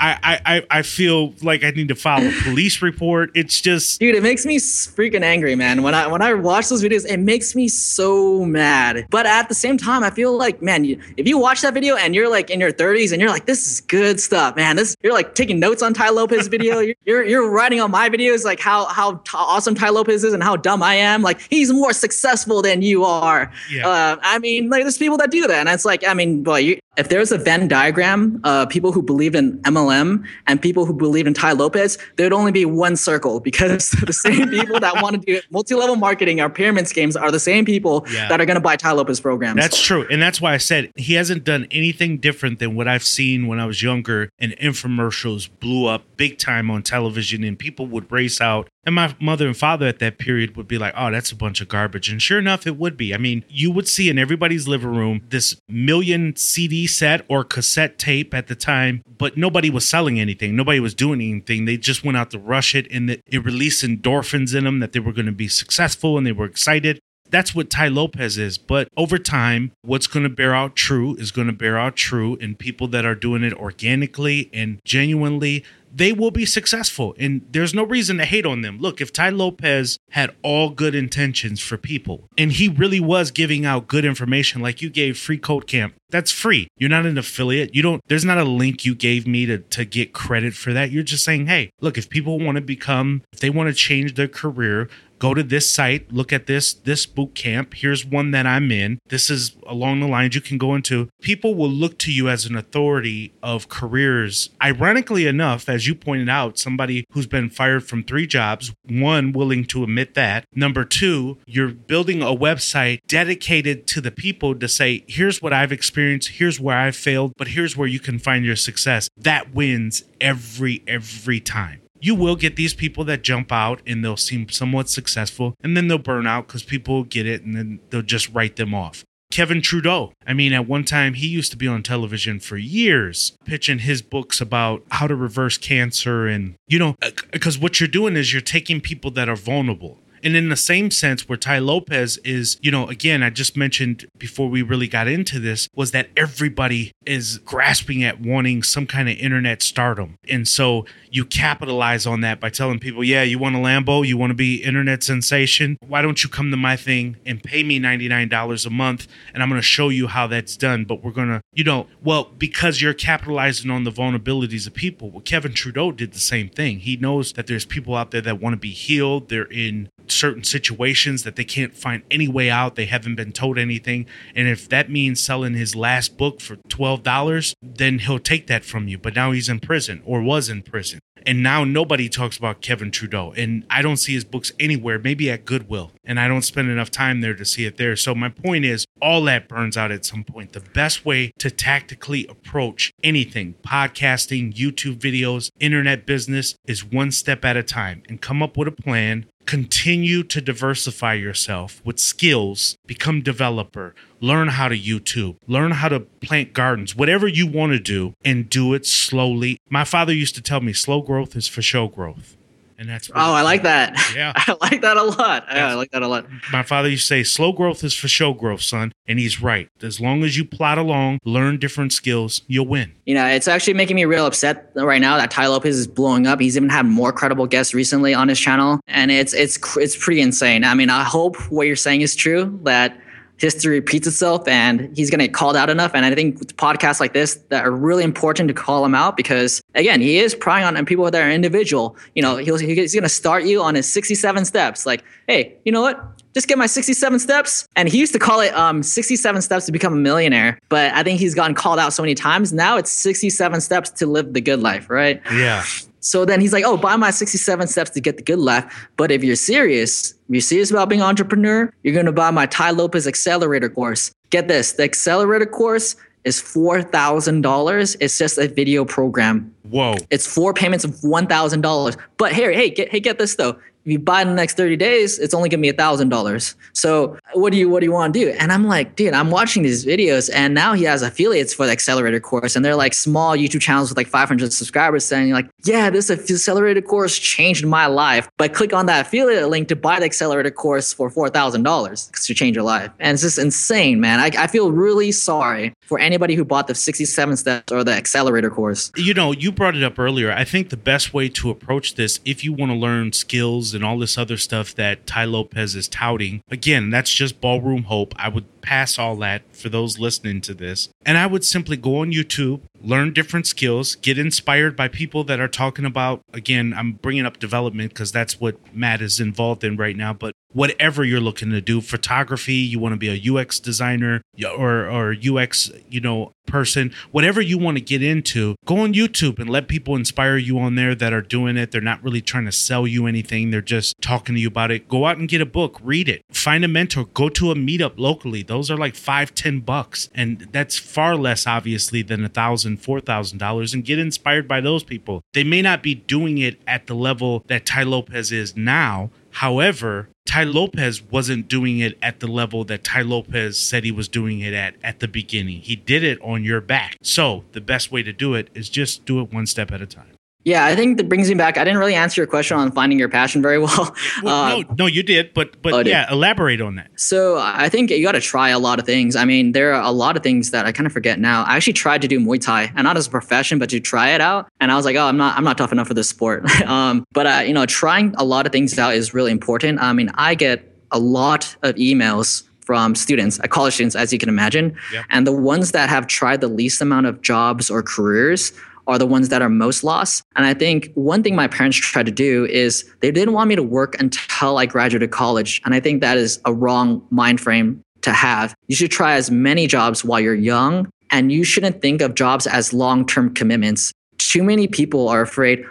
S1: I, I I feel like I need to file a police report. It's just
S3: dude, it makes me freaking angry, man. When I when I watch those videos, it makes me so mad. But at the same time, I feel like, man, you, if you watch that video and you're like in your 30s and you're like, this is good stuff, man. This you're like taking notes on Tai Lopez video. you're, you're writing on my videos like how how t- awesome Tai Lopez is and how dumb I am. Like he's more successful successful than you are. Yeah. Uh, I mean, like there's people that do that, and it's like, I mean, boy, you, if there's a Venn diagram, uh, people who believed in MLM and people who believe in Tai Lopez, there'd only be one circle because the same people that want to do multi-level marketing or pyramid schemes are the same people yeah. that are going to buy Tai Lopez programs.
S1: That's true, and that's why I said he hasn't done anything different than what I've seen when I was younger. And infomercials blew up big time on television, and people would race out and my mother and father at that period would be like, oh, that's a bunch of garbage. And sure enough, it would be. I mean, you would see in everybody's living room this million CD set or cassette tape at the time, but nobody was selling anything. Nobody was doing anything. They just went out to rush it and it released endorphins in them that they were going to be successful and they were excited. That's what Tai Lopez is. But over time, what's going to bear out true is going to bear out true. And people that are doing it organically and genuinely, they will be successful. And there's no reason to hate on them. Look, if Tai Lopez had all good intentions for people and he really was giving out good information, like you gave free code camp, that's free. You're not an affiliate. You don't, there's not a link you gave me to, to get credit for that. You're just saying, hey, look, if people want to become, if they want to change their career, go to this site, look at this this boot camp. Here's one that I'm in. This is along the lines you can go into. People will look to you as an authority of careers. Ironically enough, as you pointed out, somebody who's been fired from three jobs, one willing to admit that. Number 2, you're building a website dedicated to the people to say, here's what I've experienced, here's where I failed, but here's where you can find your success. That wins every every time you will get these people that jump out and they'll seem somewhat successful and then they'll burn out because people get it and then they'll just write them off. Kevin Trudeau. I mean, at one time, he used to be on television for years pitching his books about how to reverse cancer. And, you know, because what you're doing is you're taking people that are vulnerable And in the same sense, where Tai Lopez is, you know, again, I just mentioned before we really got into this, was that everybody is grasping at wanting some kind of internet stardom. And so you capitalize on that by telling people, yeah, you want a Lambo, you want to be internet sensation. Why don't you come to my thing and pay me $99 a month and I'm going to show you how that's done. But we're going to, you know, well, because you're capitalizing on the vulnerabilities of people. Well, Kevin Trudeau did the same thing. He knows that there's people out there that want to be healed. They're in certain situations that they can't find any way out. They haven't been told anything. And if that means selling his last book for $12, then he'll take that from you. But now he's in prison or was in prison. And now nobody talks about Kevin Trudeau. And I don't see his books anywhere, maybe at Goodwill. And I don't spend enough time there to see it there. So my point is, all that burns out at some point. The best way to tactically approach anything, podcasting, YouTube videos, internet business, is one step at a time and come up with a plan continue to diversify yourself with skills become developer learn how to youtube learn how to plant gardens whatever you want to do and do it slowly. My father used to tell me slow growth is for show growth and that's
S3: oh i like that.
S1: Yeah.
S3: i like that a lot. Yeah, i like that a lot.
S1: My father used to say slow growth is for show growth son. And he's right. As long as you plot along learn different skills you'll win.
S3: You know, it's actually making me real upset right now that Tai Lopez is blowing up. He's even had more credible guests recently on his channel, and it's it's it's pretty insane. I mean, I hope what you're saying is true that history repeats itself and he's going to get called out enough. And I think podcasts like this that are really important to call him out because again, he is prying on people that are individual. You know, he's, going to start you on his 67 steps. Like, hey, you know what? just get my 67 steps. And he used to call it um, 67 steps to become a millionaire. But I think he's gotten called out so many times. Now it's 67 steps to live the good life, right?
S1: Yeah.
S3: So then he's like, oh, buy my 67 steps to get the good life. But if you're serious, if you're serious about being an entrepreneur, you're going to buy my Tai Lopez accelerator course. Get this the accelerator course is $4,000. It's just a video program.
S1: Whoa.
S3: It's four payments of $1,000. But here, hey, get, hey, get this though if you buy in the next 30 days, it's only gonna be a thousand dollars. So what do you what do you want to do? And I'm like, dude, I'm watching these videos, and now he has affiliates for the accelerator course, and they're like small YouTube channels with like 500 subscribers saying like, yeah, this accelerator course changed my life. But click on that affiliate link to buy the accelerator course for four thousand dollars to change your life. And it's just insane, man. I, I feel really sorry for anybody who bought the 67 steps or the accelerator course.
S1: You know, you brought it up earlier. I think the best way to approach this, if you want to learn skills and all this other stuff that Tai Lopez is touting. Again, that's just ballroom hope. I would pass all that for those listening to this. And I would simply go on YouTube, learn different skills, get inspired by people that are talking about, again, I'm bringing up development because that's what Matt is involved in right now, but whatever you're looking to do, photography, you want to be a UX designer or, or UX, you know, person, whatever you want to get into, go on YouTube and let people inspire you on there that are doing it. They're not really trying to sell you anything. They're just talking to you about it. Go out and get a book, read it, find a mentor, go to a meetup locally. Are like five, ten bucks. And that's far less obviously than a thousand, four thousand dollars and get inspired by those people. They may not be doing it at the level that Tai Lopez is now. However, Tai Lopez wasn't doing it at the level that Tai Lopez said he was doing it at at the beginning. He did it on your back. So the best way to do it is just do it one step at a time.
S3: Yeah, I think that brings me back. I didn't really answer your question on finding your passion very well.
S1: well uh, no, no, you did, but but oh, yeah, did. elaborate on that.
S3: So I think you got to try a lot of things. I mean, there are a lot of things that I kind of forget now. I actually tried to do Muay Thai, and not as a profession, but to try it out. And I was like, oh, I'm not, I'm not tough enough for this sport. um, but uh, you know, trying a lot of things out is really important. I mean, I get a lot of emails from students, uh, college students, as you can imagine, yep. and the ones that have tried the least amount of jobs or careers are the ones that are most lost. And I think one thing my parents tried to do is they didn't want me to work until I graduated college. And I think that is a wrong mind frame to have. You should try as many jobs while you're young, and you shouldn't think of jobs as long term commitments. Too many people are afraid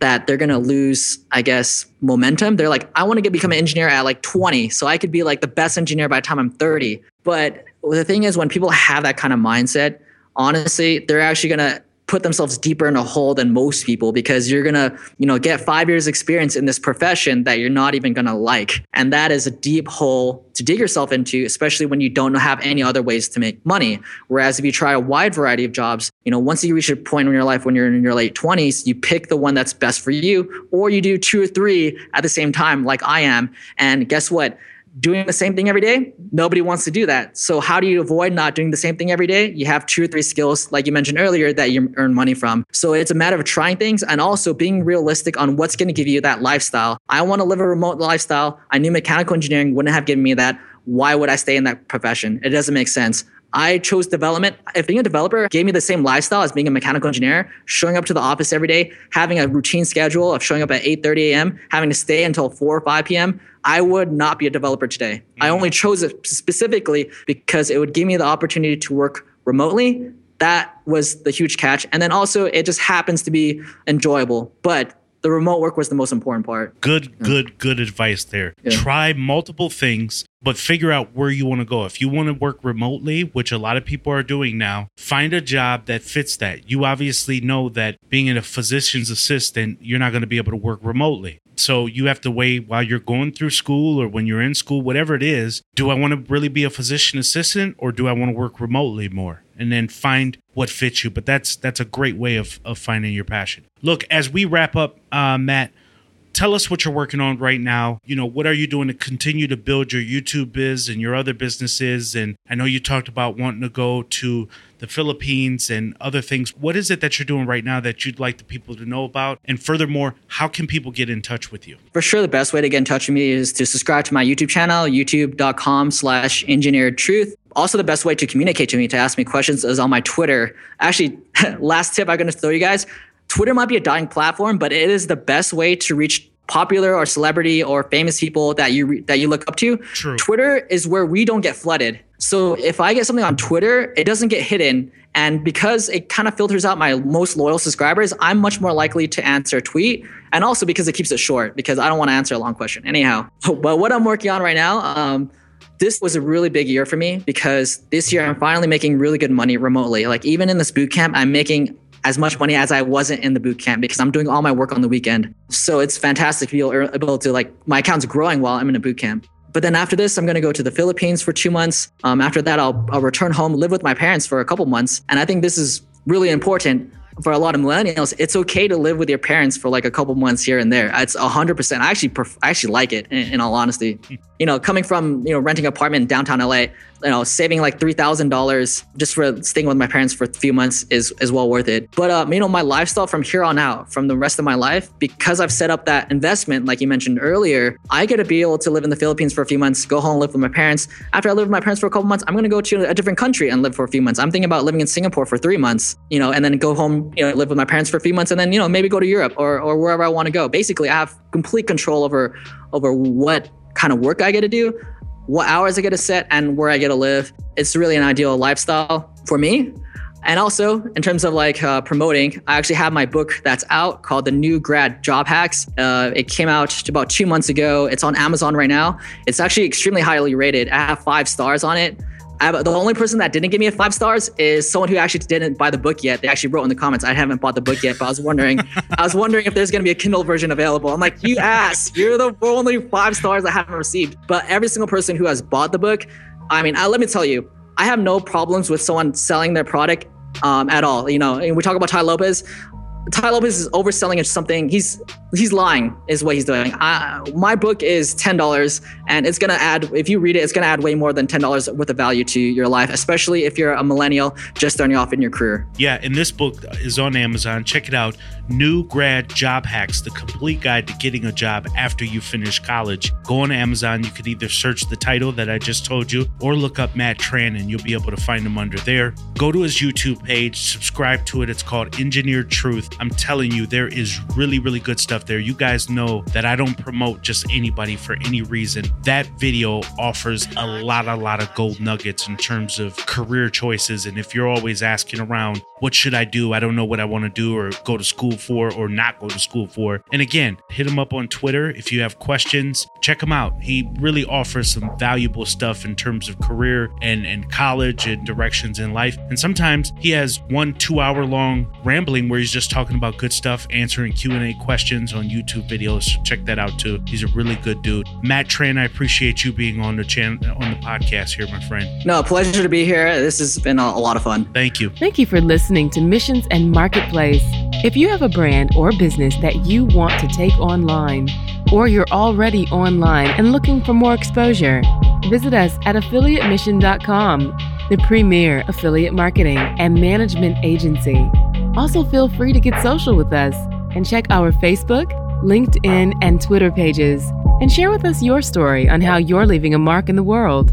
S3: that they're going to lose, I guess, momentum. They're like, I want to get become an engineer at like 20, so I could be like the best engineer by the time I'm 30. But the thing is, when people have that kind of mindset, honestly, they're actually going to put themselves deeper in a hole than most people because you're gonna, you know, get five years experience in this profession that you're not even gonna like. And that is a deep hole to dig yourself into, especially when you don't have any other ways to make money. Whereas if you try a wide variety of jobs, you know, once you reach a point in your life when you're in your late 20s, you pick the one that's best for you, or you do two or three at the same time, like I am. And guess what? Doing the same thing every day, nobody wants to do that. So how do you avoid not doing the same thing every day? You have two or three skills, like you mentioned earlier, that you earn money from. So it's a matter of trying things and also being realistic on what's going to give you that lifestyle. I want to live a remote lifestyle. I knew mechanical engineering wouldn't have given me that. Why would I stay in that profession? It doesn't make sense. I chose development. If being a developer gave me the same lifestyle as being a mechanical engineer, showing up to the office every day, having a routine schedule of showing up at 8:30 a.m., having to stay until 4 or 5 p.m., I would not be a developer today. Mm-hmm. I only chose it specifically because it would give me the opportunity to work remotely. That was the huge catch. And then also it just happens to be enjoyable. But the remote work was the most important part.
S1: Good, good, good advice there. Yeah. Try multiple things, but figure out where you want to go. If you want to work remotely, which a lot of people are doing now, find a job that fits that. You obviously know that being a physician's assistant, you're not going to be able to work remotely. So you have to weigh while you're going through school or when you're in school, whatever it is. Do I want to really be a physician assistant or do I want to work remotely more? And then find what fits you. But that's that's a great way of of finding your passion. Look, as we wrap up, uh, Matt, tell us what you're working on right now. You know, what are you doing to continue to build your YouTube biz and your other businesses? And I know you talked about wanting to go to the Philippines and other things. What is it that you're doing right now that you'd like the people to know about? And furthermore, how can people get in touch with you?
S3: For sure, the best way to get in touch with me is to subscribe to my YouTube channel, youtube.com slash engineered truth. Also, the best way to communicate to me, to ask me questions, is on my Twitter. Actually, last tip I'm going to throw you guys Twitter might be a dying platform, but it is the best way to reach popular or celebrity or famous people that you that you look up to.
S1: True.
S3: Twitter is where we don't get flooded. So if I get something on Twitter, it doesn't get hidden. And because it kind of filters out my most loyal subscribers, I'm much more likely to answer a tweet. And also because it keeps it short, because I don't want to answer a long question. Anyhow, but what I'm working on right now, um, this was a really big year for me because this year I'm finally making really good money remotely. Like even in this boot camp, I'm making as much money as I wasn't in the boot camp because I'm doing all my work on the weekend. So it's fantastic to be able to like my account's growing while I'm in a boot camp. But then after this, I'm going to go to the Philippines for two months. Um, after that, I'll, I'll return home, live with my parents for a couple months. And I think this is really important for a lot of millennials, it's okay to live with your parents for like a couple months here and there. It's hundred percent. I actually, pref- I actually like it. In, in, all honesty, you know, coming from you know renting an apartment in downtown LA, you know, saving like three thousand dollars just for staying with my parents for a few months is is well worth it. But uh, you know, my lifestyle from here on out, from the rest of my life, because I've set up that investment, like you mentioned earlier, I get to be able to live in the Philippines for a few months, go home, live with my parents. After I live with my parents for a couple months, I'm going to go to a different country and live for a few months. I'm thinking about living in Singapore for three months, you know, and then go home, you know, live with my parents for a few months, and then you know maybe go to Europe or or wherever I want to go. Basically, I have complete control over over what kind of work I get to do what hours I get to set and where I get to live. It's really an ideal lifestyle for me. And also, in terms of like uh, promoting, I actually have my book that's out called The New Grad Job Hacks. Uh, it came out about two months ago. It's on Amazon right now. It's actually extremely highly rated. I have five stars on it. I, the only person that didn't give me a five stars is someone who actually didn't buy the book yet. They actually wrote in the comments, "I haven't bought the book yet," but I was wondering, I was wondering if there's going to be a Kindle version available. I'm like, you ass, you're the only five stars I haven't received. But every single person who has bought the book, I mean, I, let me tell you, I have no problems with someone selling their product um, at all. You know, and we talk about Tai Lopez. Tai Lopez is overselling it something. He's he's lying, is what he's doing. I, my book is ten dollars, and it's gonna add. If you read it, it's gonna add way more than ten dollars worth of value to your life, especially if you're a millennial just starting off in your career.
S1: Yeah, and this book is on Amazon. Check it out. New Grad Job Hacks: The Complete Guide to Getting a Job After You Finish College. Go on Amazon. You could either search the title that I just told you, or look up Matt Tran, and you'll be able to find him under there. Go to his YouTube page, subscribe to it. It's called Engineered Truth. I'm telling you, there is really, really good stuff there. You guys know that I don't promote just anybody for any reason. That video offers a lot, a lot of gold nuggets in terms of career choices. And if you're always asking around, what should I do? I don't know what I want to do or go to school for or not go to school for. And again, hit him up on Twitter if you have questions. Check him out. He really offers some valuable stuff in terms of career and, and college and directions in life. And sometimes he has one two hour long rambling where he's just talking about good stuff, answering Q&A questions on YouTube videos. So check that out too. He's a really good dude. Matt Tran, I appreciate you being on the channel on the podcast here, my friend.
S3: No, pleasure to be here. This has been a, a lot of fun.
S1: Thank you.
S2: Thank you for listening to Missions and Marketplace. If you have a brand or business that you want to take online, or you're already online and looking for more exposure, visit us at affiliatemission.com, the premier affiliate marketing and management agency. Also, feel free to get social with us and check our Facebook, LinkedIn, and Twitter pages and share with us your story on how you're leaving a mark in the world.